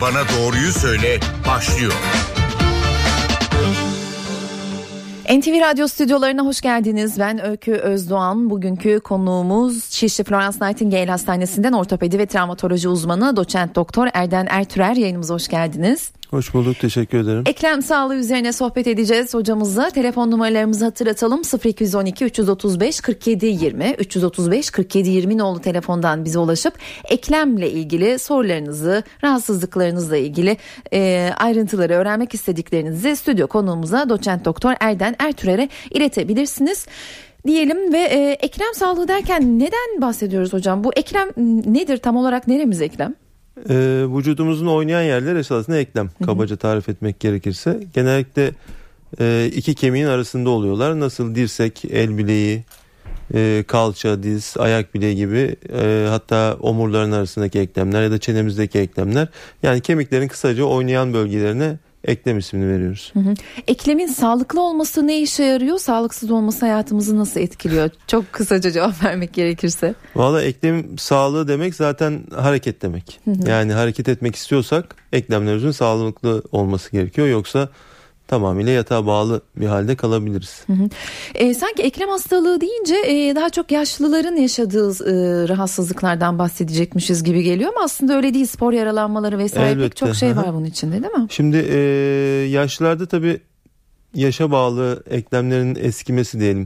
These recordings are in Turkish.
Bana Doğruyu Söyle başlıyor. NTV Radyo stüdyolarına hoş geldiniz. Ben Öykü Özdoğan. Bugünkü konuğumuz Şişli Florence Nightingale Hastanesi'nden ortopedi ve travmatoloji uzmanı doçent doktor Erden Ertürer yayınımıza hoş geldiniz. Hoş bulduk teşekkür ederim. Eklem sağlığı üzerine sohbet edeceğiz hocamızla. Telefon numaralarımızı hatırlatalım 0212 335 47 20 335 47 20 nolu telefondan bize ulaşıp eklemle ilgili sorularınızı rahatsızlıklarınızla ilgili e, ayrıntıları öğrenmek istediklerinizi stüdyo konuğumuza doçent doktor Erden Ertürer'e iletebilirsiniz diyelim ve e, eklem sağlığı derken neden bahsediyoruz hocam? Bu eklem nedir tam olarak neremiz eklem? Ee, vücudumuzun oynayan yerler esasında eklem kabaca tarif etmek gerekirse. Genellikle e, iki kemiğin arasında oluyorlar. Nasıl dirsek, el bileği, e, kalça, diz, ayak bileği gibi e, hatta omurların arasındaki eklemler ya da çenemizdeki eklemler. Yani kemiklerin kısaca oynayan bölgelerine eklem ismini veriyoruz. Hı hı. Eklemin sağlıklı olması ne işe yarıyor? Sağlıksız olması hayatımızı nasıl etkiliyor? Çok kısaca cevap vermek gerekirse. Valla eklem sağlığı demek zaten hareket demek. Hı hı. Yani hareket etmek istiyorsak eklemlerimizin sağlıklı olması gerekiyor. Yoksa tamamıyla yatağa bağlı bir halde kalabiliriz. Hı hı. E, sanki eklem hastalığı deyince e, daha çok yaşlıların yaşadığı e, rahatsızlıklardan bahsedecekmişiz gibi geliyor ama aslında öyle değil. Spor yaralanmaları vesaire Elbette. pek çok şey var bunun içinde değil mi? Şimdi e, yaşlılarda tabii yaşa bağlı eklemlerin eskimesi diyelim.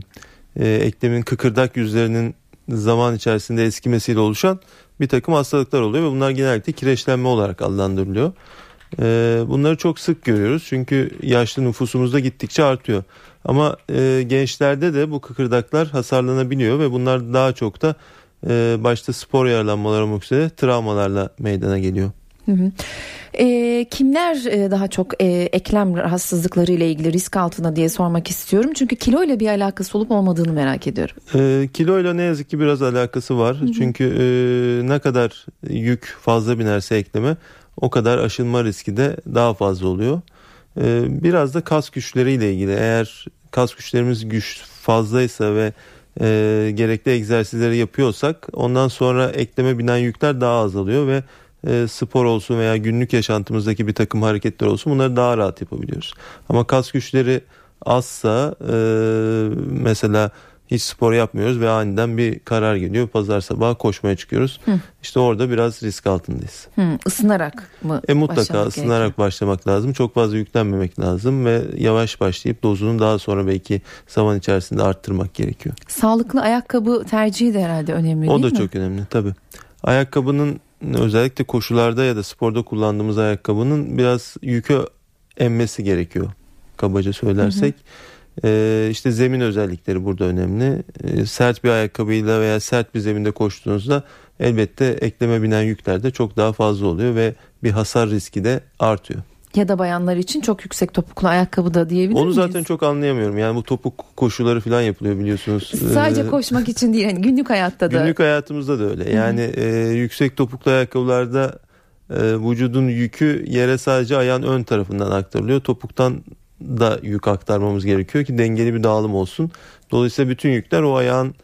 E, eklemin kıkırdak yüzlerinin zaman içerisinde eskimesiyle oluşan bir takım hastalıklar oluyor ve bunlar genellikle kireçlenme olarak adlandırılıyor. Ee, bunları çok sık görüyoruz çünkü yaşlı nüfusumuzda gittikçe artıyor. Ama e, gençlerde de bu kıkırdaklar hasarlanabiliyor ve bunlar daha çok da e, başta spor yaralanmaları olmak üzere travmalarla meydana geliyor. Hı hı. E, kimler e, daha çok e, eklem rahatsızlıkları ile ilgili risk altında diye sormak istiyorum. Çünkü kilo ile bir alakası olup olmadığını merak ediyorum. E, kilo ile ne yazık ki biraz alakası var. Hı hı. Çünkü e, ne kadar yük fazla binerse ekleme o kadar aşınma riski de daha fazla oluyor. Ee, biraz da kas güçleriyle ilgili eğer kas güçlerimiz güç fazlaysa ve e, gerekli egzersizleri yapıyorsak ondan sonra ekleme binen yükler daha azalıyor ve e, spor olsun veya günlük yaşantımızdaki bir takım hareketler olsun bunları daha rahat yapabiliyoruz. Ama kas güçleri azsa e, mesela hiç spor yapmıyoruz ve aniden bir karar geliyor. Pazar sabahı koşmaya çıkıyoruz. Hı. İşte orada biraz risk altındayız. Hı, ısınarak mı? E mutlaka ısınarak gerekiyor? başlamak lazım. Çok fazla yüklenmemek lazım ve yavaş başlayıp dozunu daha sonra belki zaman içerisinde arttırmak gerekiyor. Sağlıklı ayakkabı tercihi de herhalde önemli değil mi? O da çok önemli tabii. Ayakkabının özellikle koşularda ya da sporda kullandığımız ayakkabının biraz yükü emmesi gerekiyor. Kabaca söylersek. Hı hı. Ee, işte zemin özellikleri burada önemli. Ee, sert bir ayakkabıyla veya sert bir zeminde koştuğunuzda elbette ekleme binen yükler de çok daha fazla oluyor ve bir hasar riski de artıyor. Ya da bayanlar için çok yüksek topuklu ayakkabı da diyebilir Onu miyiz? zaten çok anlayamıyorum. Yani bu topuk koşuları falan yapılıyor biliyorsunuz. Sadece ee, koşmak için değil hani günlük hayatta da. Günlük hayatımızda da öyle. Yani e, yüksek topuklu ayakkabılarda e, vücudun yükü yere sadece ayağın ön tarafından aktarılıyor. Topuktan da yük aktarmamız gerekiyor ki dengeli bir dağılım olsun. Dolayısıyla bütün yükler o ayağın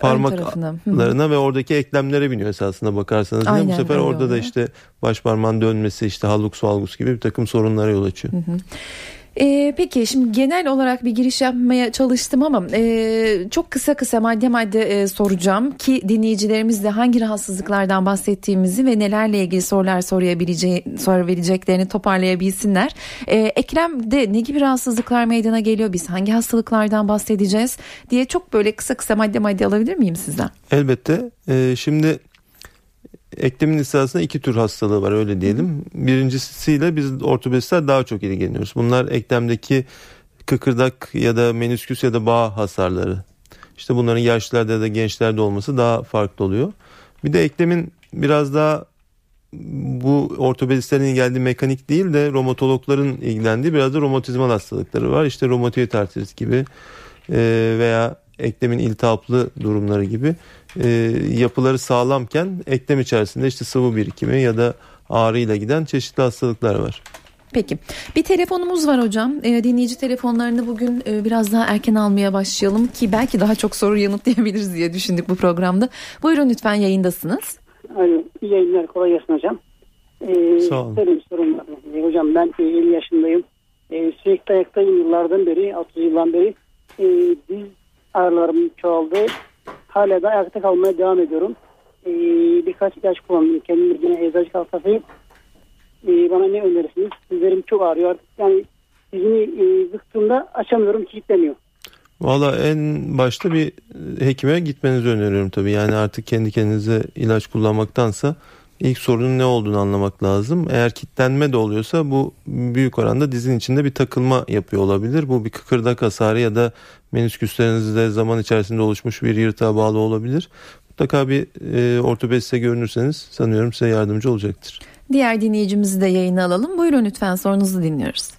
parmaklarına ve oradaki eklemlere biniyor esasında bakarsanız. Aynen, bu sefer orada oluyor. da işte baş parmağın dönmesi işte hallux valgus gibi bir takım sorunlara yol açıyor. Hı hı. E, peki şimdi genel olarak bir giriş yapmaya çalıştım ama e, çok kısa kısa madde madde e, soracağım ki dinleyicilerimiz de hangi rahatsızlıklardan bahsettiğimizi ve nelerle ilgili sorular sorabileceği, sorabileceklerini toparlayabilsinler. E, Ekrem'de ne gibi rahatsızlıklar meydana geliyor biz hangi hastalıklardan bahsedeceğiz diye çok böyle kısa kısa madde madde alabilir miyim sizden? Elbette. E, şimdi eklemin esasında iki tür hastalığı var öyle diyelim. Birincisiyle biz ortopedistler daha çok ilgileniyoruz. Bunlar eklemdeki kıkırdak ya da menüsküs ya da bağ hasarları. İşte bunların yaşlılarda ya da gençlerde olması daha farklı oluyor. Bir de eklemin biraz daha bu ortopedistlerin ilgilendiği mekanik değil de romatologların ilgilendiği biraz da romatizmal hastalıkları var. İşte romatoid artrit gibi veya eklemin iltihaplı durumları gibi e, yapıları sağlamken eklem içerisinde işte sıvı birikimi ya da ağrıyla giden çeşitli hastalıklar var. Peki bir telefonumuz var hocam e, dinleyici telefonlarını bugün e, biraz daha erken almaya başlayalım ki belki daha çok soru yanıtlayabiliriz diye düşündük bu programda. Buyurun lütfen yayındasınız. Alo, iyi yayınlar kolay gelsin hocam. Ee, Sağ olun. Benim sorum var. Ee, hocam ben e, 50 yaşındayım. Ee, sürekli ayaktayım yıllardan beri, 30 yıldan beri. Ee, diz ağrılarım çoğaldı. Hala da ayakta kalmaya devam ediyorum. Ee, birkaç ilaç kullandım. Kendim yine eczacı hastasıyım. Ee, bana ne önerirsiniz? Dizlerim çok ağrıyor artık. Yani dizimi e, bıktığımda açamıyorum, kilitleniyor. Valla en başta bir hekime gitmenizi öneriyorum tabii. Yani artık kendi kendinize ilaç kullanmaktansa ilk sorunun ne olduğunu anlamak lazım. Eğer kitlenme de oluyorsa bu büyük oranda dizin içinde bir takılma yapıyor olabilir. Bu bir kıkırdak hasarı ya da menisküslerinizde zaman içerisinde oluşmuş bir yırtığa bağlı olabilir. Mutlaka bir e, ortopediste görünürseniz sanıyorum size yardımcı olacaktır. Diğer dinleyicimizi de yayına alalım. Buyurun lütfen sorunuzu dinliyoruz.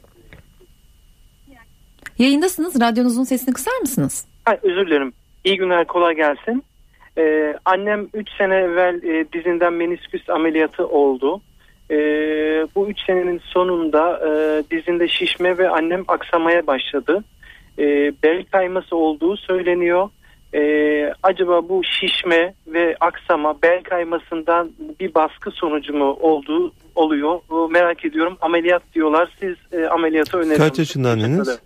Yayındasınız. Radyonuzun sesini kısar mısınız? Ha, özür dilerim. İyi günler kolay gelsin. Ee, annem 3 sene evvel e, dizinden menisküs ameliyatı oldu. Ee, bu 3 senenin sonunda e, dizinde şişme ve annem aksamaya başladı. Ee, bel kayması olduğu söyleniyor. Ee, acaba bu şişme ve aksama bel kaymasından bir baskı sonucu mu olduğu oluyor? Bu merak ediyorum. Ameliyat diyorlar. Siz e, ameliyatı öneriyor Kaç yaşında anneniz?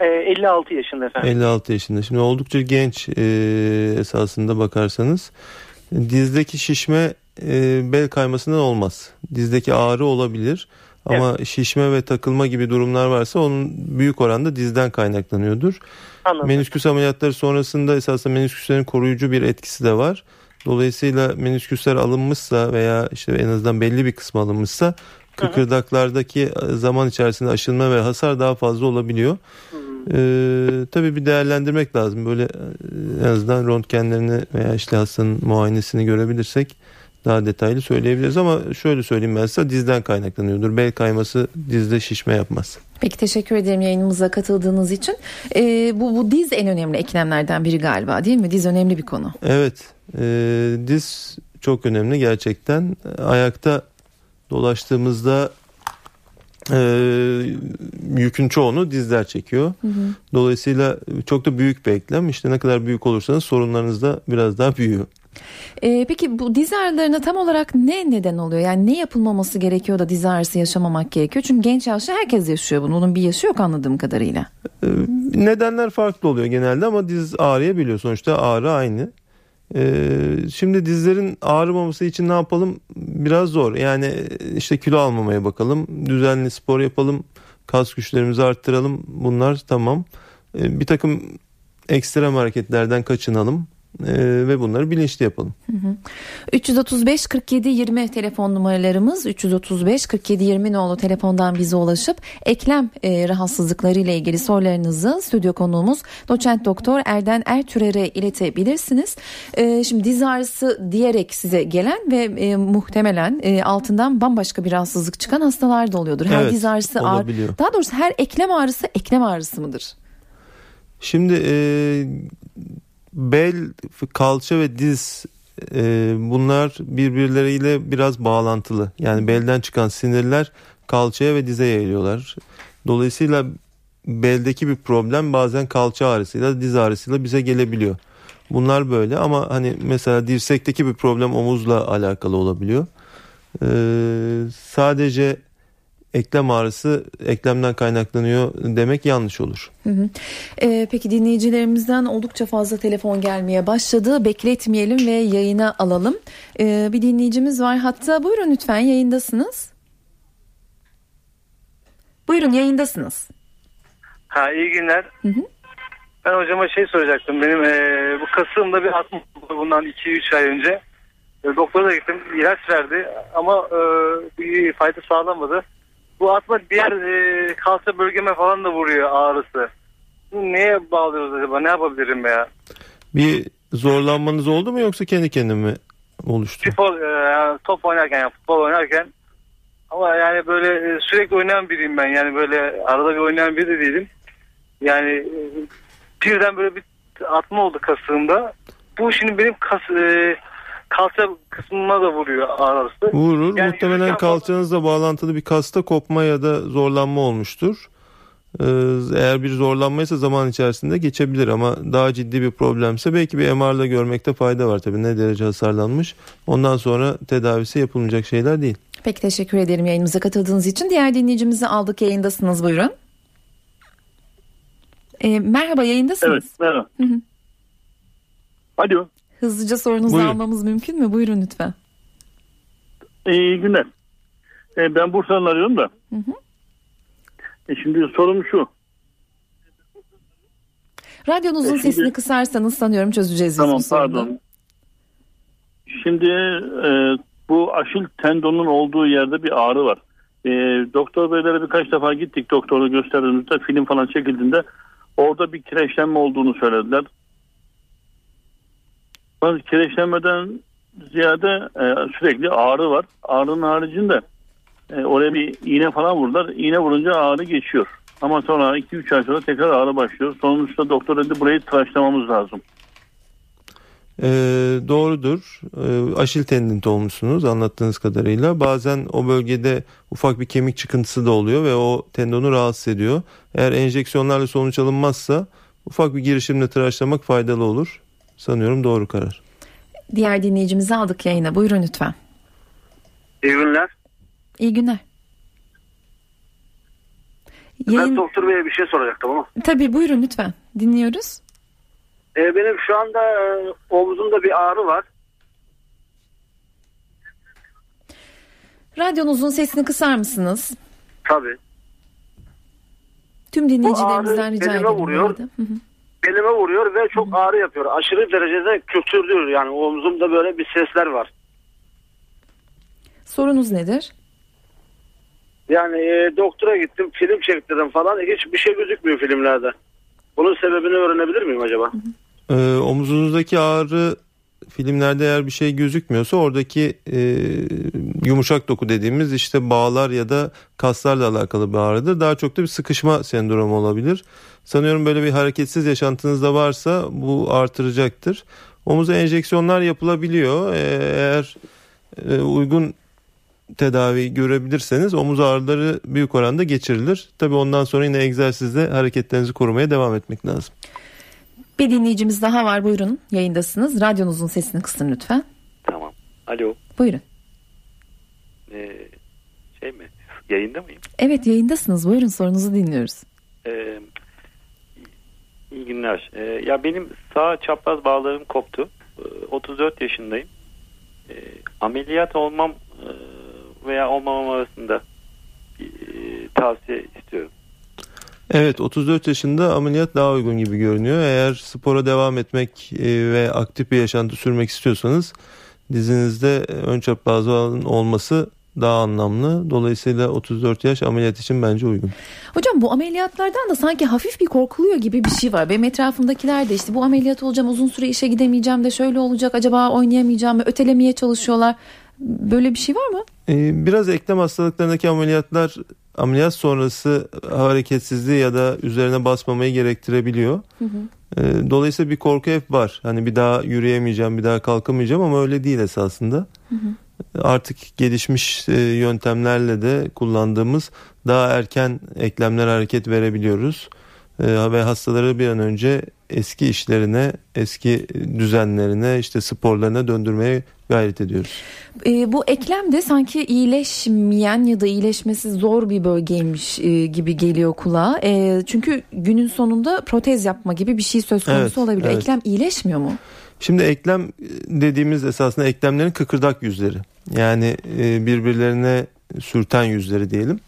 Ee, 56 yaşında efendim. 56 yaşında. Şimdi oldukça genç e, esasında bakarsanız. Dizdeki şişme e, bel kaymasından olmaz. Dizdeki ağrı olabilir. Ama şişme ve takılma gibi durumlar varsa onun büyük oranda dizden kaynaklanıyordur. Anladım. Menisküs ameliyatları sonrasında esasında menisküslerin koruyucu bir etkisi de var. Dolayısıyla menisküsler alınmışsa veya işte en azından belli bir kısmı alınmışsa kıkırdaklardaki zaman içerisinde aşınma ve hasar daha fazla olabiliyor. Ee, tabii bir değerlendirmek lazım. Böyle e, en azından röntgenlerini veya işte hastanın muayenesini görebilirsek daha detaylı söyleyebiliriz ama şöyle söyleyeyim ben size dizden kaynaklanıyordur. Bel kayması dizde şişme yapmaz. Peki teşekkür ederim yayınımıza katıldığınız için. Ee, bu, bu diz en önemli eklemlerden biri galiba değil mi? Diz önemli bir konu. Evet e, diz çok önemli gerçekten. Ayakta dolaştığımızda e, yükün çoğunu dizler çekiyor. Dolayısıyla çok da büyük bir eklem. İşte ne kadar büyük olursanız sorunlarınız da biraz daha büyüyor. Ee, peki bu diz ağrılarına tam olarak ne neden oluyor? Yani ne yapılmaması gerekiyor da diz ağrısı yaşamamak gerekiyor? Çünkü genç yaşta herkes yaşıyor bunu. Bunun bir yaşı yok anladığım kadarıyla. Ee, Nedenler farklı oluyor genelde ama diz ağrıyabiliyor. Sonuçta ağrı aynı. Ee, şimdi dizlerin ağrımaması için ne yapalım? Biraz zor. Yani işte kilo almamaya bakalım. Düzenli spor yapalım. Kas güçlerimizi arttıralım. Bunlar tamam. Ee, bir takım ekstrem hareketlerden kaçınalım. Ee, ve bunları bilinçli yapalım. 335 47 20 telefon numaralarımız 335 47 20 nolu telefondan bize ulaşıp eklem e, rahatsızlıkları ile ilgili sorularınızı stüdyo konuğumuz doçent doktor Erden Ertürer'e iletebilirsiniz. E, şimdi diz ağrısı diyerek size gelen ve e, muhtemelen e, altından bambaşka bir rahatsızlık çıkan hastalar da oluyordur. Her Evet, diz ağrısı ağrı, olabiliyor. daha doğrusu her eklem ağrısı eklem ağrısı mıdır? Şimdi e, bel, kalça ve diz e, bunlar birbirleriyle biraz bağlantılı. Yani belden çıkan sinirler kalçaya ve dize yayılıyorlar. Dolayısıyla beldeki bir problem bazen kalça ağrısıyla diz ağrısıyla bize gelebiliyor. Bunlar böyle ama hani mesela dirsekteki bir problem omuzla alakalı olabiliyor. Ee, sadece eklem ağrısı eklemden kaynaklanıyor demek yanlış olur. Hı hı. Ee, peki dinleyicilerimizden oldukça fazla telefon gelmeye başladı. Bekletmeyelim ve yayına alalım. Ee, bir dinleyicimiz var hatta. Buyurun lütfen yayındasınız. Buyurun yayındasınız. Ha iyi günler. Hı hı. Ben hocama şey soracaktım. Benim eee, bu kasığımda bir oldu bundan 2-3 ay önce. E, doktora da gittim. ilaç verdi ama e, bir fayda sağlamadı. Bu atma diğer e, kalça bölgeme falan da vuruyor ağrısı. Bu neye bağlıyoruz acaba? Ne yapabilirim ya? Bir zorlanmanız oldu mu yoksa kendi kendine mi oluştu? Futbol, e, top oynarken, yani futbol oynarken ama yani böyle e, sürekli oynayan biriyim ben. Yani böyle arada bir oynayan biri de değilim. Yani e, birden böyle bir atma oldu kasığımda. Bu şimdi benim kas, e, kalça kısmıma da vuruyor ağrısı. Vurur. Yani Muhtemelen kalçanızla bağlantılı bir kasta kopma ya da zorlanma olmuştur. Ee, Eğer bir zorlanmaysa zaman içerisinde geçebilir ama daha ciddi bir problemse belki bir MR'la görmekte fayda var tabii ne derece hasarlanmış. Ondan sonra tedavisi yapılmayacak şeyler değil. Peki teşekkür ederim yayınımıza katıldığınız için. Diğer dinleyicimizi aldık yayındasınız buyurun. E, merhaba yayındasınız. Evet merhaba. Hı hı. Alo. Hızlıca sorunuzu Buyurun. almamız mümkün mü? Buyurun lütfen. İyi günler. E, ben Bursa'dan arıyorum da. Hı hı. E, şimdi sorum şu. Radyonuzun E, şimdi- sesini kısarsanız sanıyorum çözeceğiz biz Tamam bu sorunu. pardon. Şimdi e, bu aşil tendonun olduğu yerde bir ağrı var. E, doktor beylere birkaç defa gittik doktoru gösterdiğimizde film falan çekildiğinde orada bir kireçlenme olduğunu söylediler. Bazı kireçlenmeden ziyade e, sürekli ağrı var. Ağrının haricinde e, oraya bir iğne falan vurdular. İğne vurunca ağrı geçiyor. Ama sonra 2-3 ay sonra tekrar ağrı başlıyor. Sonuçta doktor dedi burayı tıraşlamamız lazım. Ee, doğrudur. Ee, aşil tendinit olmuşsunuz anlattığınız kadarıyla. Bazen o bölgede ufak bir kemik çıkıntısı da oluyor ve o tendonu rahatsız ediyor. Eğer enjeksiyonlarla sonuç alınmazsa ufak bir girişimle tıraşlamak faydalı olur. Sanıyorum doğru karar. Diğer dinleyicimizi aldık yayına. Buyurun lütfen. İyi günler. İyi günler. Ben Yayın... doktor beye bir şey soracaktım ama. Tabii buyurun lütfen. Dinliyoruz. Ee, benim şu anda e, omzumda bir ağrı var. Radyonuzun sesini kısar mısınız? Tabii. Tüm dinleyicilerimizden rica ederim. bu vuruyor. Hı hı. Belime vuruyor ve çok ağrı yapıyor. Aşırı derecede kötürdüyor. Yani omzumda böyle bir sesler var. Sorunuz nedir? Yani e, doktora gittim, film çektirdim falan. Hiçbir şey gözükmüyor filmlerde. Bunun sebebini öğrenebilir miyim acaba? Ee, omuzunuzdaki ağrı filmlerde eğer bir şey gözükmüyorsa oradaki e, yumuşak doku dediğimiz işte bağlar ya da kaslarla alakalı bir ağrıdır. Daha çok da bir sıkışma sendromu olabilir. Sanıyorum böyle bir hareketsiz yaşantınız da varsa bu artıracaktır. Omuza enjeksiyonlar yapılabiliyor. Ee, eğer e, uygun tedavi görebilirseniz omuz ağrıları büyük oranda geçirilir. Tabii ondan sonra yine egzersizle hareketlerinizi korumaya devam etmek lazım. Bir dinleyicimiz daha var. Buyurun. Yayındasınız. Radyonuzun sesini kısın lütfen. Tamam. Alo. Buyurun. Ee, şey mi? Yayında mıyım? Evet yayındasınız. Buyurun sorunuzu dinliyoruz. Ee, iyi günler. Ee, ya benim sağ çapraz bağlarım koptu. Ee, 34 yaşındayım. Ee, ameliyat olmam e, veya olmamam arasında bir e, tavsiye istiyorum. Evet 34 yaşında ameliyat daha uygun gibi görünüyor. Eğer spora devam etmek e, ve aktif bir yaşantı sürmek istiyorsanız dizinizde ön çaprazlığın olması daha anlamlı. Dolayısıyla 34 yaş ameliyat için bence uygun. Hocam bu ameliyatlardan da sanki hafif bir korkuluyor gibi bir şey var. Benim etrafımdakiler de işte bu ameliyat olacağım uzun süre işe gidemeyeceğim de şöyle olacak acaba oynayamayacağım mı ötelemeye çalışıyorlar. Böyle bir şey var mı? Ee, Biraz eklem hastalıklarındaki ameliyatlar ameliyat sonrası hareketsizliği ya da üzerine basmamayı gerektirebiliyor. Ee, Dolayısıyla bir korku hep var. Hani bir daha yürüyemeyeceğim, bir daha kalkamayacağım ama öyle değil esasında. Artık gelişmiş e, yöntemlerle de kullandığımız daha erken eklemler hareket verebiliyoruz. Ee, Ve hastaları bir an önce eski işlerine, eski düzenlerine, işte sporlarına döndürmeye gayret ediyoruz. Ee, bu eklem de sanki iyileşmeyen ya da iyileşmesi zor bir bölgeymiş e, gibi geliyor kulağa. E, çünkü günün sonunda protez yapma gibi bir şey söz konusu Evet, olabilir. evet. Eklem iyileşmiyor mu? Şimdi eklem dediğimiz esasında eklemlerin kıkırdak yüzleri. Yani e, birbirlerine sürten yüzleri diyelim.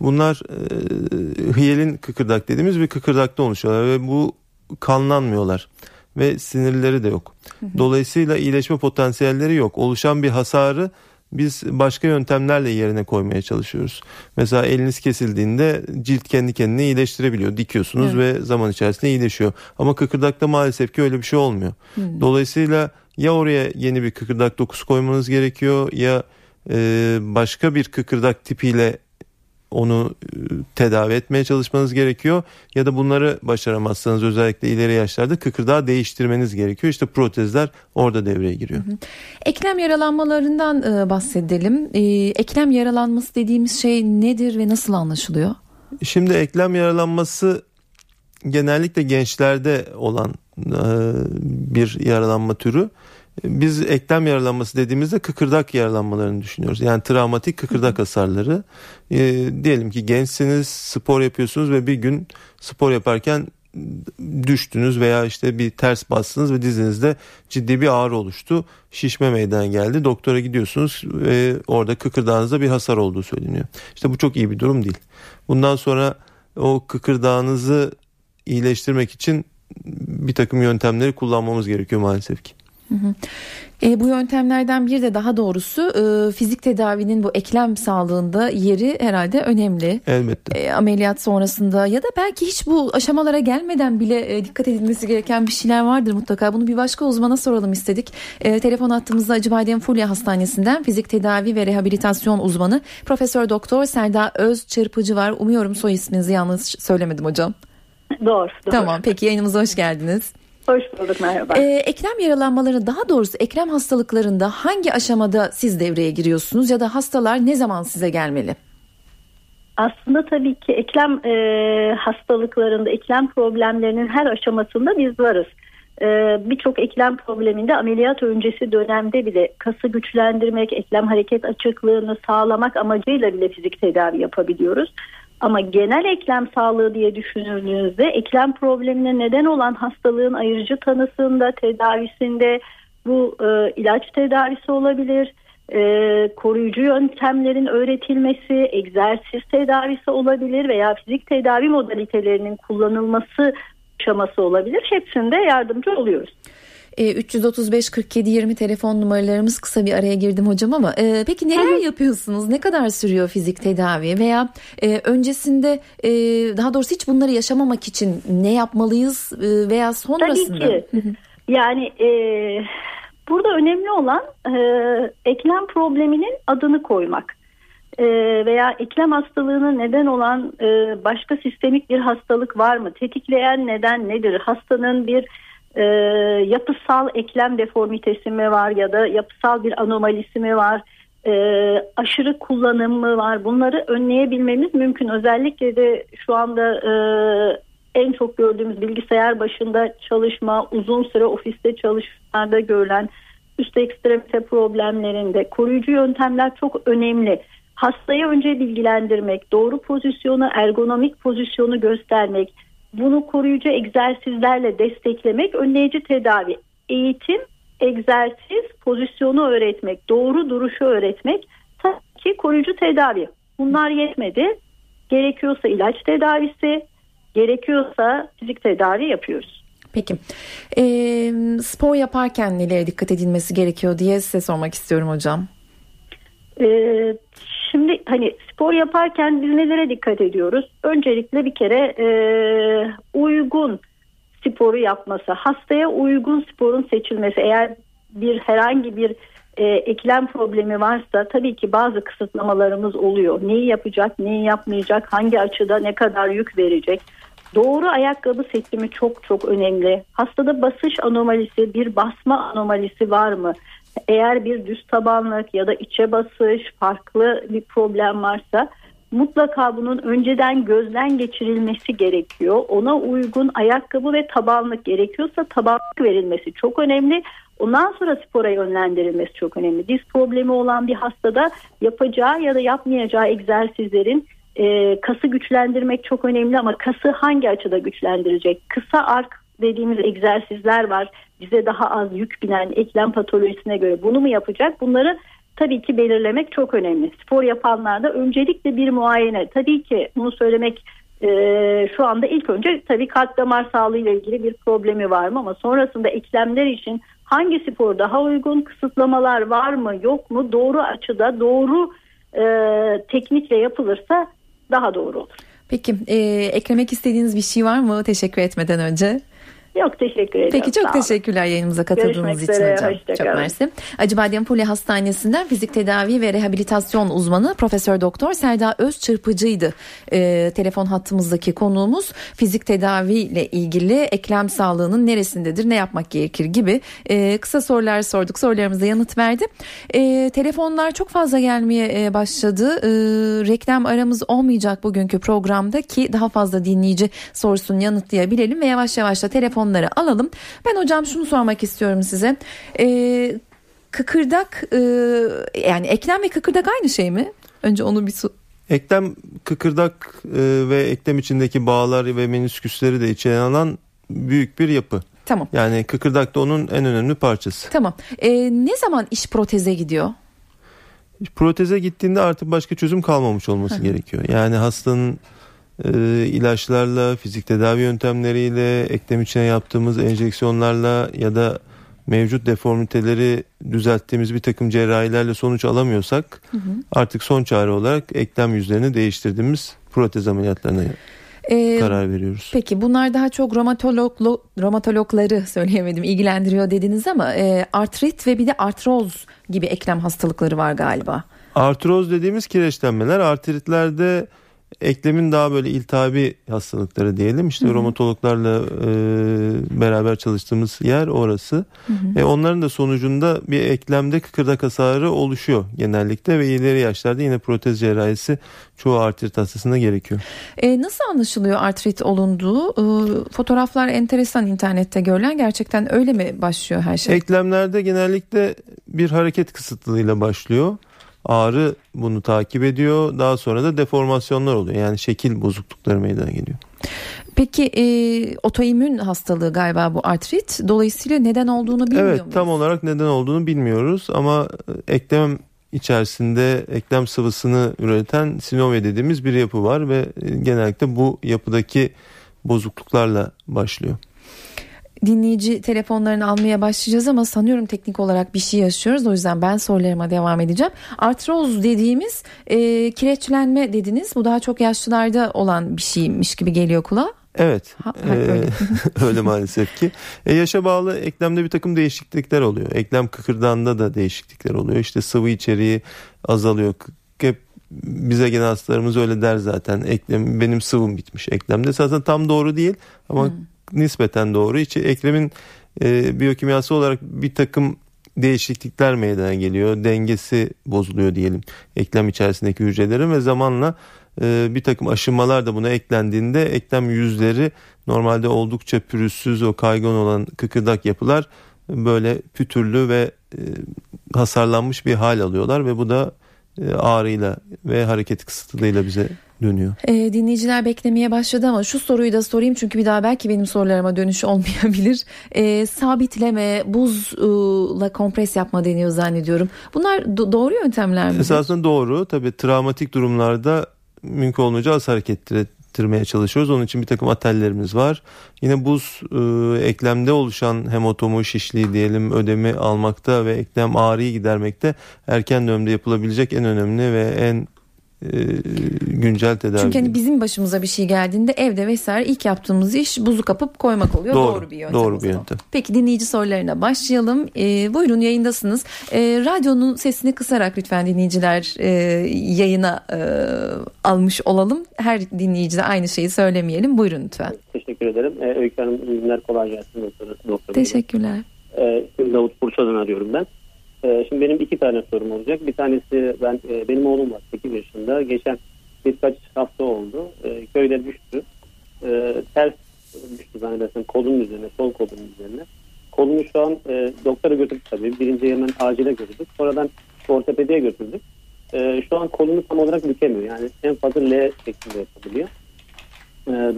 Bunlar e, hiyelin kıkırdak dediğimiz bir kıkırdakta oluşuyorlar ve bu kanlanmıyorlar ve sinirleri de yok. Dolayısıyla iyileşme potansiyelleri yok. Oluşan bir hasarı biz başka yöntemlerle yerine koymaya çalışıyoruz. Mesela eliniz kesildiğinde cilt kendi kendine iyileştirebiliyor. Dikiyorsunuz ve zaman içerisinde iyileşiyor. Ama kıkırdakta maalesef ki öyle bir şey olmuyor. Dolayısıyla ya oraya yeni bir kıkırdak dokusu koymanız gerekiyor ya e, başka bir kıkırdak tipiyle onu e, tedavi etmeye çalışmanız gerekiyor ya da bunları başaramazsanız özellikle ileri yaşlarda kıkırdağı değiştirmeniz gerekiyor. İşte protezler orada devreye giriyor. Eklem yaralanmalarından e, bahsedelim. E, eklem yaralanması dediğimiz şey nedir ve nasıl anlaşılıyor? Şimdi eklem yaralanması genellikle gençlerde olan bir yaralanma türü. Biz eklem yaralanması dediğimizde kıkırdak yaralanmalarını düşünüyoruz. Yani travmatik kıkırdak hasarları. E, diyelim ki gençsiniz, spor yapıyorsunuz ve bir gün spor yaparken düştünüz veya işte bir ters bastınız ve dizinizde ciddi bir ağrı oluştu. Şişme meydana geldi. Doktora gidiyorsunuz ve orada kıkırdağınızda bir hasar olduğu söyleniyor. İşte bu çok iyi bir durum değil. Bundan sonra o kıkırdağınızı iyileştirmek için bir takım yöntemleri kullanmamız gerekiyor maalesef ki. Hı hı. E, bu yöntemlerden bir de daha doğrusu e, fizik tedavinin bu eklem sağlığında yeri herhalde önemli. Elbette. E, ameliyat sonrasında ya da belki hiç bu aşamalara gelmeden bile e, dikkat edilmesi gereken bir şeyler vardır mutlaka. Bunu bir başka uzmana soralım istedik. E, telefon attığımızda Acıbadem Fulya Hastanesi'nden fizik tedavi ve rehabilitasyon uzmanı Profesör Doktor Serda Öz Çırpıcı var. Umuyorum soy isminizi yanlış söylemedim hocam. Doğru, doğru. Tamam peki yayınımıza hoş geldiniz. Hoş bulduk merhaba. Ee, eklem yaralanmaları daha doğrusu eklem hastalıklarında hangi aşamada siz devreye giriyorsunuz ya da hastalar ne zaman size gelmeli? Aslında tabii ki eklem e, hastalıklarında, eklem problemlerinin her aşamasında biz varız. E, Birçok eklem probleminde ameliyat öncesi dönemde bile kası güçlendirmek, eklem hareket açıklığını sağlamak amacıyla bile fizik tedavi yapabiliyoruz. Ama genel eklem sağlığı diye düşünüldüğünüzde eklem problemine neden olan hastalığın ayırıcı tanısında, tedavisinde bu e, ilaç tedavisi olabilir, e, koruyucu yöntemlerin öğretilmesi, egzersiz tedavisi olabilir veya fizik tedavi modalitelerinin kullanılması aşaması olabilir. Hepsinde yardımcı oluyoruz. E, 335 47 20 telefon numaralarımız kısa bir araya girdim hocam ama e, peki neler yapıyorsunuz? Ne kadar sürüyor fizik tedavi veya e, öncesinde e, daha doğrusu hiç bunları yaşamamak için ne yapmalıyız e, veya sonrasında? Tabii ki. Yani e, burada önemli olan e, eklem probleminin adını koymak e, veya eklem hastalığı neden olan e, başka sistemik bir hastalık var mı? Tetikleyen neden nedir? Hastanın bir e, yapısal eklem deformitesi mi var ya da yapısal bir anomalisi mi var? E, aşırı kullanım mı var? Bunları önleyebilmemiz mümkün. Özellikle de şu anda e, en çok gördüğümüz bilgisayar başında çalışma, uzun süre ofiste çalışmalarda görülen üst ekstremite problemlerinde koruyucu yöntemler çok önemli. Hastayı önce bilgilendirmek, doğru pozisyonu, ergonomik pozisyonu göstermek, bunu koruyucu egzersizlerle desteklemek önleyici tedavi. Eğitim, egzersiz, pozisyonu öğretmek, doğru duruşu öğretmek tabii ki koruyucu tedavi. Bunlar yetmedi. Gerekiyorsa ilaç tedavisi, gerekiyorsa fizik tedavi yapıyoruz. Peki e, spor yaparken nelere dikkat edilmesi gerekiyor diye size sormak istiyorum hocam. E, Şimdi hani spor yaparken biz nelere dikkat ediyoruz? Öncelikle bir kere e, uygun sporu yapması, hastaya uygun sporun seçilmesi. Eğer bir herhangi bir e, eklem problemi varsa tabii ki bazı kısıtlamalarımız oluyor. Neyi yapacak, neyi yapmayacak, hangi açıda ne kadar yük verecek. Doğru ayakkabı seçimi çok çok önemli. Hastada basış anomalisi, bir basma anomalisi var mı? Eğer bir düz tabanlık ya da içe basış farklı bir problem varsa mutlaka bunun önceden gözden geçirilmesi gerekiyor. Ona uygun ayakkabı ve tabanlık gerekiyorsa tabanlık verilmesi çok önemli. Ondan sonra spora yönlendirilmesi çok önemli. Diz problemi olan bir hastada yapacağı ya da yapmayacağı egzersizlerin e, kası güçlendirmek çok önemli ama kası hangi açıda güçlendirecek? Kısa ark dediğimiz egzersizler var. Bize daha az yük binen eklem patolojisine göre bunu mu yapacak? Bunları tabii ki belirlemek çok önemli. Spor yapanlarda öncelikle bir muayene. Tabii ki bunu söylemek e, şu anda ilk önce tabii kalp damar sağlığı ile ilgili bir problemi var mı ama sonrasında eklemler için hangi spor daha uygun kısıtlamalar var mı yok mu doğru açıda doğru e, teknikle yapılırsa daha doğru olur. Peki e, eklemek istediğiniz bir şey var mı teşekkür etmeden önce? Yok teşekkür ederim. Peki çok teşekkürler yayınımıza katıldığınız Görüşmek için üzere, hocam. Çok mersi. Acıbadem Poli Hastanesi'nden fizik tedavi ve rehabilitasyon uzmanı Profesör Doktor Serda Özçırpıcı'ydı. Ee, telefon hattımızdaki konuğumuz fizik tedavi ile ilgili eklem sağlığının neresindedir, ne yapmak gerekir gibi e, kısa sorular sorduk. Sorularımıza yanıt verdi. E, telefonlar çok fazla gelmeye e, başladı. E, reklam aramız olmayacak bugünkü programda ki daha fazla dinleyici sorusunu yanıtlayabilelim ve yavaş yavaş da telefon telefonları alalım. Ben hocam şunu sormak istiyorum size. Ee, kıkırdak e, yani eklem ve kıkırdak aynı şey mi? Önce onu bir su- Eklem kıkırdak e, ve eklem içindeki bağlar ve menisküsleri de içeren alan büyük bir yapı. Tamam. Yani kıkırdak da onun en önemli parçası. Tamam. Ee, ne zaman iş proteze gidiyor? Proteze gittiğinde artık başka çözüm kalmamış olması gerekiyor. Yani hastanın e, ilaçlarla, fizik tedavi yöntemleriyle, eklem içine yaptığımız enjeksiyonlarla ya da mevcut deformiteleri düzelttiğimiz bir takım cerrahilerle sonuç alamıyorsak artık son çare olarak eklem yüzlerini değiştirdiğimiz protez ameliyatlarına Ee, karar veriyoruz. Peki bunlar daha çok romatolog romatologları söyleyemedim ilgilendiriyor dediniz ama e, artrit ve bir de artroz gibi eklem hastalıkları var galiba. Artroz dediğimiz kireçlenmeler artritlerde eklemin daha böyle iltihabi hastalıkları diyelim. İşte romatologlarla e, beraber çalıştığımız yer orası. E, onların da sonucunda bir eklemde kıkırdak hasarı oluşuyor genellikle ve ileri yaşlarda yine protez cerrahisi çoğu artrit hastasında gerekiyor. E, nasıl anlaşılıyor artrit olunduğu? E, fotoğraflar enteresan internette görülen gerçekten öyle mi başlıyor her şey? Eklemlerde genellikle bir hareket kısıtlılığıyla başlıyor. Ağrı bunu takip ediyor. Daha sonra da deformasyonlar oluyor. Yani şekil bozuklukları meydana geliyor. Peki e, otoimmün hastalığı galiba bu artrit. Dolayısıyla neden olduğunu bilmiyor Evet muyuz? tam olarak neden olduğunu bilmiyoruz ama e, eklem içerisinde eklem sıvısını üreten sinovia dediğimiz bir yapı var ve e, genellikle bu yapıdaki bozukluklarla başlıyor. Dinleyici telefonlarını almaya başlayacağız ama sanıyorum teknik olarak bir şey yaşıyoruz. O yüzden ben sorularıma devam edeceğim. Artroz dediğimiz e, kireçlenme dediniz. Bu daha çok yaşlılarda olan bir şeymiş gibi geliyor kulağa. Evet Ha, ha, e, öyle. öyle maalesef ki. E, yaşa bağlı eklemde bir takım değişiklikler oluyor. Eklem kıkırdağında da değişiklikler oluyor. İşte sıvı içeriği azalıyor. Hep bize gelen hastalarımız öyle der zaten. Eklem benim sıvım bitmiş eklemde. Zaten tam doğru değil ama nispeten doğru. İçi eklemin e, biyokimyası olarak bir takım değişiklikler meydana geliyor. Dengesi bozuluyor diyelim eklem içerisindeki hücrelerin ve zamanla e, bir takım aşınmalar da buna eklendiğinde eklem yüzleri normalde oldukça pürüzsüz o kaygan olan kıkırdak yapılar böyle pütürlü ve e, hasarlanmış bir hal alıyorlar ve bu da e, ağrıyla ve hareket kısıtlılığıyla bize dönüyor. E, dinleyiciler beklemeye başladı ama şu soruyu da sorayım çünkü bir daha belki benim sorularıma dönüş olmayabilir. E, sabitleme, buzla kompres yapma deniyor zannediyorum. Bunlar do- doğru yöntemler mi? Esasında doğru. Tabii travmatik durumlarda mümkün olunca az hareket ettirmeye çalışıyoruz. Onun için bir takım atellerimiz var. Yine buz e, eklemde oluşan hematomu, şişliği diyelim ödemi almakta ve eklem ağrıyı gidermekte erken dönemde yapılabilecek en önemli ve en güncel tedavi. Çünkü hani bizim başımıza bir şey geldiğinde evde vesaire ilk yaptığımız iş buzu kapıp koymak oluyor. Doğru, Doğru, bir yöntem. doğru bir yöntem. Peki dinleyici sorularına başlayalım. Ee, buyurun yayındasınız. Ee, radyonun sesini kısarak lütfen dinleyiciler e, yayına e, almış olalım. Her dinleyici de aynı şeyi söylemeyelim. Buyurun lütfen. Teşekkür ederim. Ee, Öykü Hanım günler kolay gelsin doktor. doktor Teşekkürler. İsmim Davut Bursa'dan arıyorum ben. Ee, şimdi benim iki tane sorum olacak. Bir tanesi ben e, benim oğlum var 8 yaşında. Geçen birkaç hafta oldu. Ee, köyde düştü. Ee, ters düştü zannedersem kolunun üzerine, sol kolunun üzerine. Kolunu şu an e, doktora götürdük tabii. Birinci hemen acile götürdük. Sonradan ortopediye götürdük. Şu an kolunu tam olarak bükemiyor. Yani en fazla L şeklinde yapabiliyor.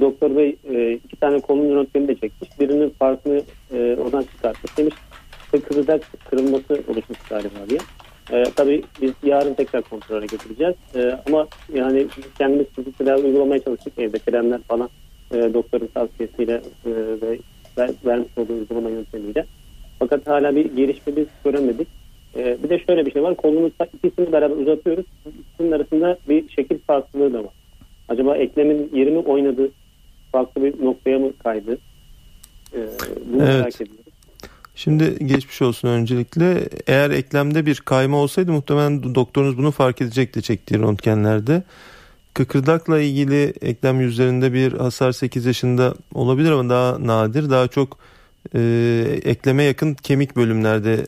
Doktor bey e, iki tane kolun röntgenini de çekmiş. Birinin farkını e, oradan çıkartmış. Demiş kıkırdak kırılması oluşmuş galiba diye. Ee, tabii biz yarın tekrar kontrole götüreceğiz. Ee, ama yani kendimiz fizik tedavi uygulamaya çalıştık evde kremler falan e, doktorun tavsiyesiyle e, ve ver, vermiş olduğu uygulama yöntemiyle. Fakat hala bir gelişme biz göremedik. Ee, bir de şöyle bir şey var. Kolunu ikisini beraber uzatıyoruz. İkisinin arasında bir şekil farklılığı da var. Acaba eklemin yeri mi oynadı? Farklı bir noktaya mı kaydı? Ee, bunu Evet. merak ediyorum. Şimdi geçmiş olsun öncelikle. Eğer eklemde bir kayma olsaydı muhtemelen doktorunuz bunu fark edecekti çektiği röntgenlerde. Kıkırdakla ilgili eklem yüzlerinde bir hasar 8 yaşında olabilir ama daha nadir. Daha çok e, ekleme yakın kemik bölümlerde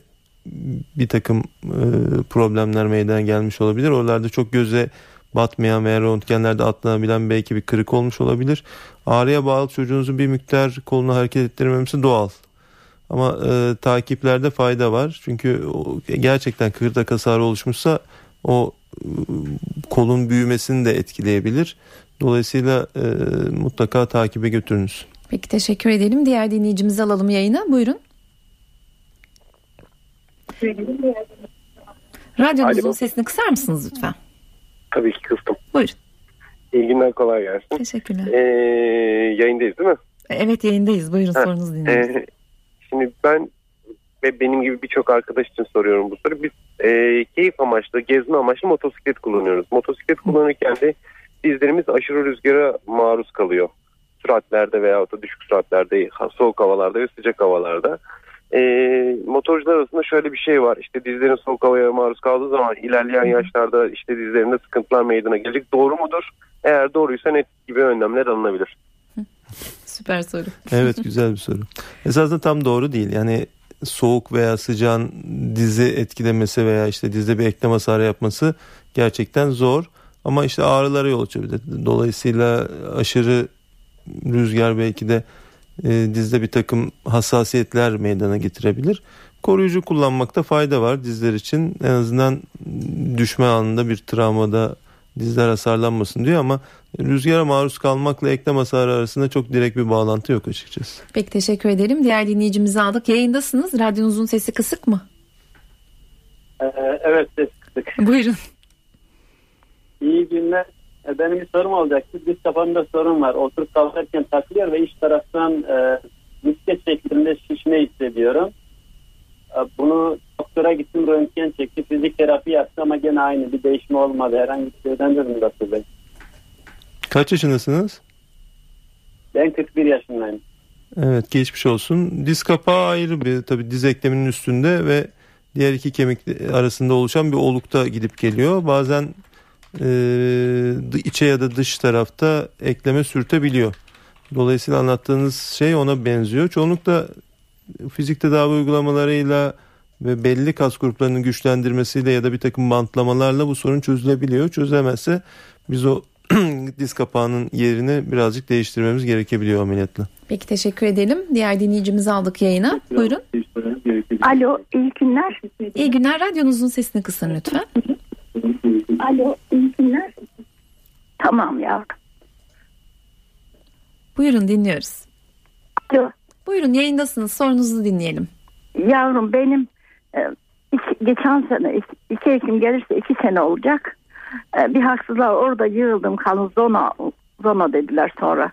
bir takım e, problemler meydana gelmiş olabilir. Oralarda çok göze batmayan veya röntgenlerde atlanabilen belki bir kırık olmuş olabilir. Ağrıya bağlı çocuğunuzun bir miktar kolunu hareket ettirmemesi doğal. Ama e, takiplerde fayda var. Çünkü o, gerçekten kıkırdak hasarı oluşmuşsa o e, kolun büyümesini de etkileyebilir. Dolayısıyla e, mutlaka takibe götürünüz. Peki teşekkür edelim. Diğer dinleyicimizi alalım yayına. Buyurun. Radyonuzun Alo. sesini kısar mısınız lütfen? Tabii ki kıstım. Buyurun. İyi günler kolay gelsin. Teşekkürler. Ee, yayındayız değil mi? Evet yayındayız. Buyurun Ha, sorunuzu dinliyoruz. Ee, şimdi ben ve benim gibi birçok arkadaş için soruyorum bu soruyu. Biz e, keyif amaçlı, gezme amaçlı motosiklet kullanıyoruz. Motosiklet kullanırken de dizlerimiz aşırı rüzgara maruz kalıyor. Süratlerde veya da düşük süratlerde, soğuk havalarda ve sıcak havalarda. E, motorcular arasında şöyle bir şey var. İşte dizlerin soğuk havaya maruz kaldığı zaman ilerleyen yaşlarda işte dizlerinde sıkıntılar meydana gelecek. Doğru mudur? Eğer doğruysa net gibi önlemler alınabilir. Süper soru. Evet güzel bir soru. Esasında tam doğru değil. Yani soğuk veya sıcağın dizi etkilemesi veya işte dizde bir eklem hasarı yapması gerçekten zor. Ama işte ağrılara yol açabilir. Dolayısıyla aşırı rüzgar belki de e, dizde bir takım hassasiyetler meydana getirebilir. Koruyucu kullanmakta fayda var dizler için. En azından düşme anında bir travmada dizler hasarlanmasın diyor ama rüzgara maruz kalmakla eklem hasarı arasında çok direkt bir bağlantı yok açıkçası. Peki teşekkür edelim. Diğer dinleyicimizi aldık. Yayındasınız. Radyonuzun sesi kısık mı? Ee, evet ses kısık. Buyurun. İyi günler. Ee, Benim bir sorum olacaktı. Diz kapağımda sorun var. Oturup kalkarken takılıyor ve iç taraftan e, misket şeklinde şişme hissediyorum. E, bunu doktora gittim röntgen çekti. Fizik terapi yaptı ama gene aynı bir değişme olmadı. Herhangi bir şeyden de mi doktor bey? Kaç yaşındasınız? Ben 41 yaşındayım. Evet geçmiş olsun. Diz kapağı ayrı bir tabi diz ekleminin üstünde ve diğer iki kemik arasında oluşan bir olukta gidip geliyor. Bazen e, içe ya da dış tarafta ekleme sürtebiliyor. Dolayısıyla anlattığınız şey ona benziyor. Çoğunlukla fizik tedavi uygulamalarıyla ve belli kas gruplarının güçlendirmesiyle ya da bir takım bantlamalarla bu sorun çözülebiliyor. Çözülemezse biz o diz kapağının yerini birazcık değiştirmemiz gerekebiliyor ameliyatla. Peki teşekkür edelim. Diğer dinleyicimizi aldık yayına. Buyurun. Alo, iyi günler. İyi günler. Radyonuzun sesini kısın lütfen. Alo, iyi günler. Tamam ya. Buyurun dinliyoruz. Alo, Buyurun yayındasınız. Sorunuzu dinleyelim. yavrum benim e, iki- geçen sene iki, Ekim gelirse iki sene olacak. E, bir haksızlar orada yığıldım kaldım zona zona dediler sonra.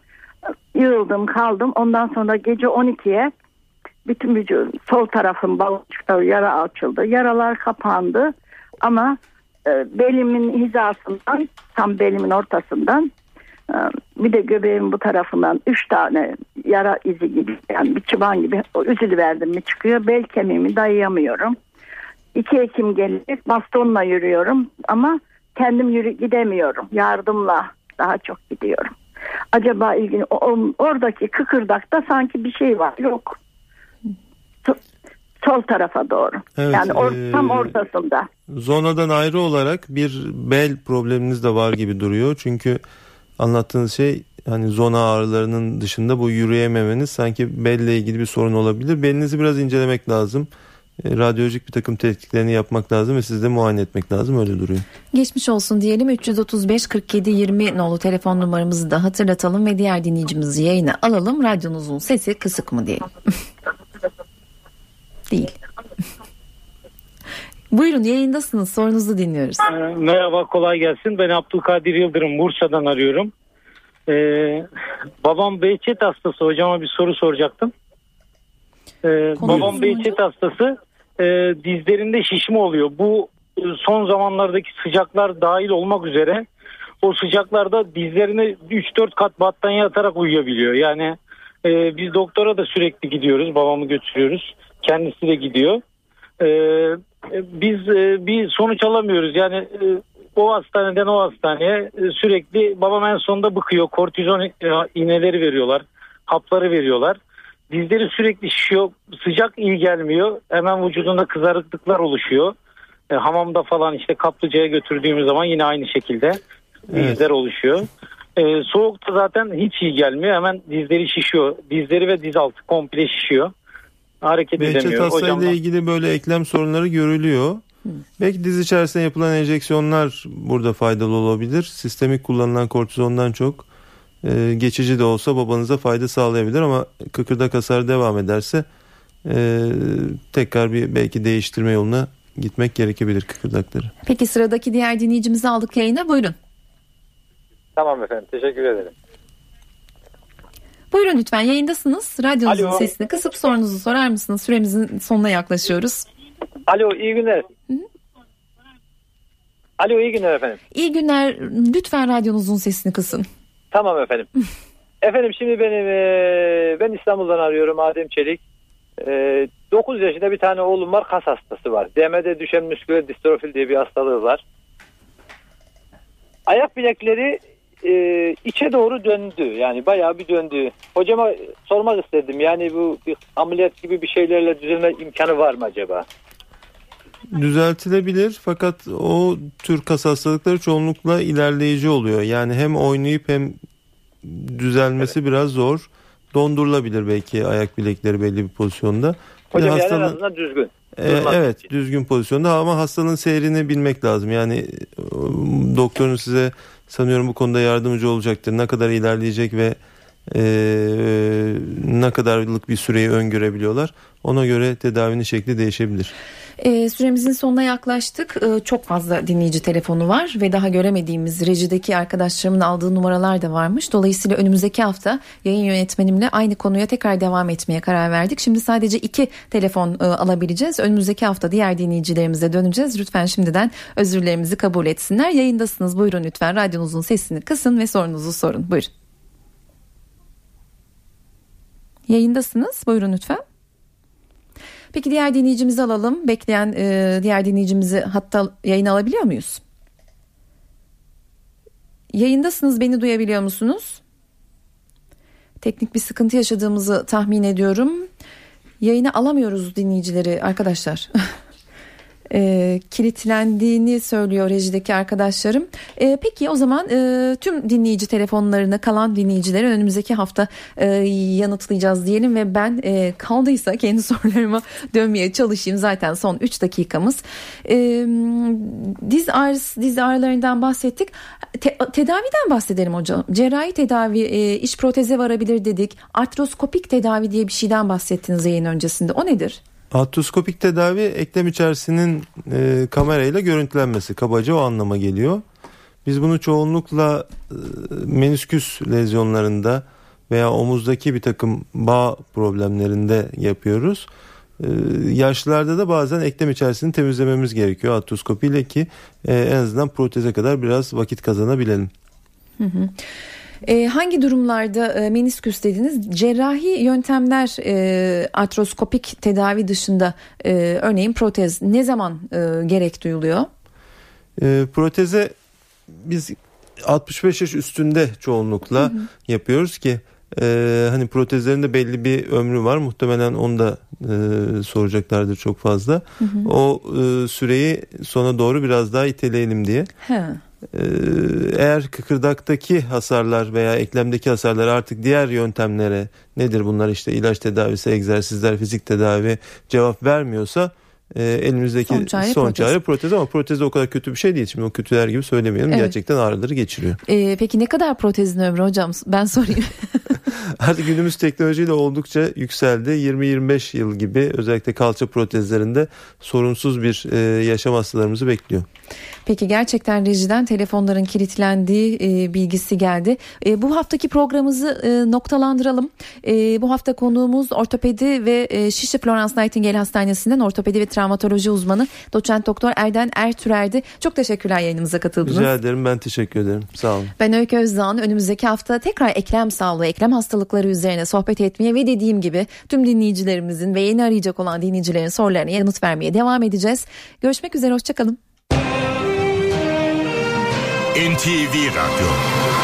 E, Yığıldım kaldım. Ondan sonra gece 12'ye bütün vücudum sol tarafım balçıkta yara açıldı. Yaralar kapandı ama belimin hizasından tam belimin ortasından bir de göbeğimin bu tarafından üç tane yara izi gibi yani bir çıban gibi o üzülü verdim mi çıkıyor. Bel kemiğimi dayayamıyorum. 2 Ekim gelecek bastonla yürüyorum ama kendim yürü gidemiyorum. Yardımla daha çok gidiyorum. Acaba ilgili oradaki kıkırdakta sanki bir şey var. Yok. So- sol tarafa doğru. Evet, yani or- e, tam ortasında. Zonadan ayrı olarak bir bel probleminiz de var gibi duruyor. Çünkü anlattığınız şey hani zona ağrılarının dışında bu yürüyememeniz sanki belle ilgili bir sorun olabilir. Belinizi biraz incelemek lazım. E, Radyolojik bir takım tetkiklerini yapmak lazım ve siz de muayene etmek lazım öyle duruyor. Geçmiş olsun diyelim 335 47 20 nolu telefon numaramızı da hatırlatalım ve diğer dinleyicimizi yayına alalım. Radyonuzun sesi kısık mı diyelim. Değil. Buyurun yayındasınız sorunuzu dinliyoruz. Ee, Merhaba kolay gelsin. Ben Abdülkadir Yıldırım Bursa'dan arıyorum. Ee, babam Behçet hastası hocama bir soru soracaktım. Ee, babam Behçet hastası e, dizlerinde şişme oluyor. Bu e, son zamanlardaki sıcaklar dahil olmak üzere o sıcaklarda dizlerine 3-4 kat battaniye atarak uyuyabiliyor. Yani e, biz doktora da sürekli gidiyoruz babamı götürüyoruz. Kendisi de gidiyor. Ee, e, biz e, bir sonuç alamıyoruz. Yani e, o hastaneden o hastaneye e, sürekli babam en sonunda bıkıyor. Kortizon e, iğneleri veriyorlar. Hapları veriyorlar. Dizleri sürekli şişiyor. Sıcak iyi gelmiyor. Hemen vücudunda kızarıklıklar oluşuyor. E, hamamda falan işte kaplıcaya götürdüğümüz zaman yine aynı şekilde. dizler Evet. oluşuyor. Ee, soğukta zaten hiç iyi gelmiyor. Hemen dizleri şişiyor. Dizleri ve diz altı komple şişiyor. Hareket Behçet edemiyor. hastayla Hocam ilgili böyle eklem sorunları görülüyor. Belki diz içerisinde yapılan enjeksiyonlar burada faydalı olabilir. Sistemik kullanılan kortizondan çok e, geçici de olsa babanıza fayda sağlayabilir ama kıkırdak hasarı devam ederse e, tekrar bir belki değiştirme yoluna gitmek gerekebilir kıkırdakları. Peki sıradaki diğer dinleyicimizi aldık yayına buyurun. Tamam efendim teşekkür ederim. Buyurun lütfen yayındasınız. Radyonuzun Alo. sesini kısıp sorunuzu sorar mısınız? Süremizin sonuna yaklaşıyoruz. Alo iyi günler. Alo iyi günler efendim. İyi günler. Lütfen radyonuzun sesini kısın. Tamam efendim. efendim şimdi benim e, ben İstanbul'dan arıyorum Adem Çelik. E, 9 yaşında bir tane oğlum var kas hastası var. DM'de düşen müsküler distrofil diye bir hastalığı var. Ayak bilekleri e, içe doğru döndü. Yani bayağı bir döndü. Hocama sormak istedim. Yani bu bir ameliyat gibi bir şeylerle düzelme imkanı var mı acaba? Düzeltilebilir fakat o tür kas hastalıkları çoğunlukla ilerleyici oluyor. Yani hem oynayıp hem düzelmesi biraz zor. Dondurulabilir belki ayak bilekleri belli bir pozisyonda. Hocam yani en hastanın- azından düzgün. E, evet düzgün pozisyonda ama hastanın seyrini bilmek lazım. Yani e, doktorun size sanıyorum bu konuda yardımcı olacaktır. Ne kadar ilerleyecek ve e, ne kadarlık bir süreyi öngörebiliyorlar. Ona göre tedavinin şekli değişebilir. Ee, süremizin sonuna yaklaştık. Ee, çok fazla dinleyici telefonu var ve daha göremediğimiz rejideki arkadaşlarımın aldığı numaralar da varmış. Dolayısıyla önümüzdeki hafta yayın yönetmenimle aynı konuya tekrar devam etmeye karar verdik. Şimdi sadece iki telefon e, alabileceğiz. Önümüzdeki hafta diğer dinleyicilerimize döneceğiz. Lütfen şimdiden özürlerimizi kabul etsinler. Yayındasınız. Buyurun lütfen radyonuzun sesini kısın ve sorunuzu sorun. Buyurun. Yayındasınız. Buyurun lütfen. Peki diğer dinleyicimizi alalım. Bekleyen e, diğer dinleyicimizi hatta yayın alabiliyor muyuz? Yayındasınız beni duyabiliyor musunuz? Teknik bir sıkıntı yaşadığımızı tahmin ediyorum. Yayına alamıyoruz dinleyicileri arkadaşlar. e, kilitlendiğini söylüyor rejideki arkadaşlarım. E, peki o zaman e, tüm dinleyici telefonlarını kalan dinleyicileri önümüzdeki hafta e, yanıtlayacağız diyelim ve ben e, kaldıysa kendi sorularıma dönmeye çalışayım. Zaten son 3 dakikamız. E, diz ağrısı, diz ağrılarından bahsettik. Te- tedaviden bahsedelim hocam. Cerrahi tedavi, e, iş proteze varabilir dedik. Artroskopik tedavi diye bir şeyden bahsettiniz yayın öncesinde. O nedir? Artroskopik tedavi eklem içerisinin e, kamerayla görüntülenmesi kabaca o anlama geliyor. Biz bunu çoğunlukla e, menisküs lezyonlarında veya omuzdaki bir takım bağ problemlerinde yapıyoruz. E, yaşlılarda da bazen eklem içerisini temizlememiz gerekiyor artroskopiyle ki e, en azından proteze kadar biraz vakit kazanabilelim. Hı hı. E, hangi durumlarda e, menisküs dediniz? Cerrahi yöntemler e, artroskopik tedavi dışında e, örneğin protez ne zaman e, gerek duyuluyor? E, proteze biz 65 yaş üstünde çoğunlukla Hı hı. yapıyoruz ki e, hani protezlerin de belli bir ömrü var. Muhtemelen onu da e, soracaklardır çok fazla. Hı hı. O e, süreyi sona doğru biraz daha iteleyelim diye. Ha. E, eğer kıkırdaktaki hasarlar veya eklemdeki hasarlar artık diğer yöntemlere nedir bunlar işte ilaç tedavisi, egzersizler, fizik tedavi cevap vermiyorsa e, elimizdeki Son çare son protez. çare protez ama protez o kadar kötü bir şey değil. Şimdi o kötüler gibi söylemeyelim. Evet. Gerçekten ağrıları geçiriyor. E, peki ne kadar protezin ömrü hocam? Ben sorayım. Artık günümüz teknolojiyle oldukça yükseldi. 20-25 yıl gibi özellikle kalça protezlerinde sorunsuz bir e, yaşam hastalarımızı bekliyor. Peki gerçekten rejiden telefonların kilitlendiği e, bilgisi geldi. E, bu haftaki programımızı e, noktalandıralım. E, bu hafta konuğumuz ortopedi ve e, Şişli Florence Nightingale Hastanesi'nden ortopedi ve travmatoloji uzmanı doçent doktor Erden Ertürer'di. Çok teşekkürler yayınımıza katıldınız. Rica ederim ben teşekkür ederim. Sağ olun. Ben Öykü Özdağ'ın önümüzdeki hafta tekrar eklem sağlığı, eklem hastalıkları üzerine sohbet etmeye ve dediğim gibi tüm dinleyicilerimizin ve yeni arayacak olan dinleyicilerin sorularına yanıt vermeye devam edeceğiz. Görüşmek üzere, hoşçakalın. NTV Radyo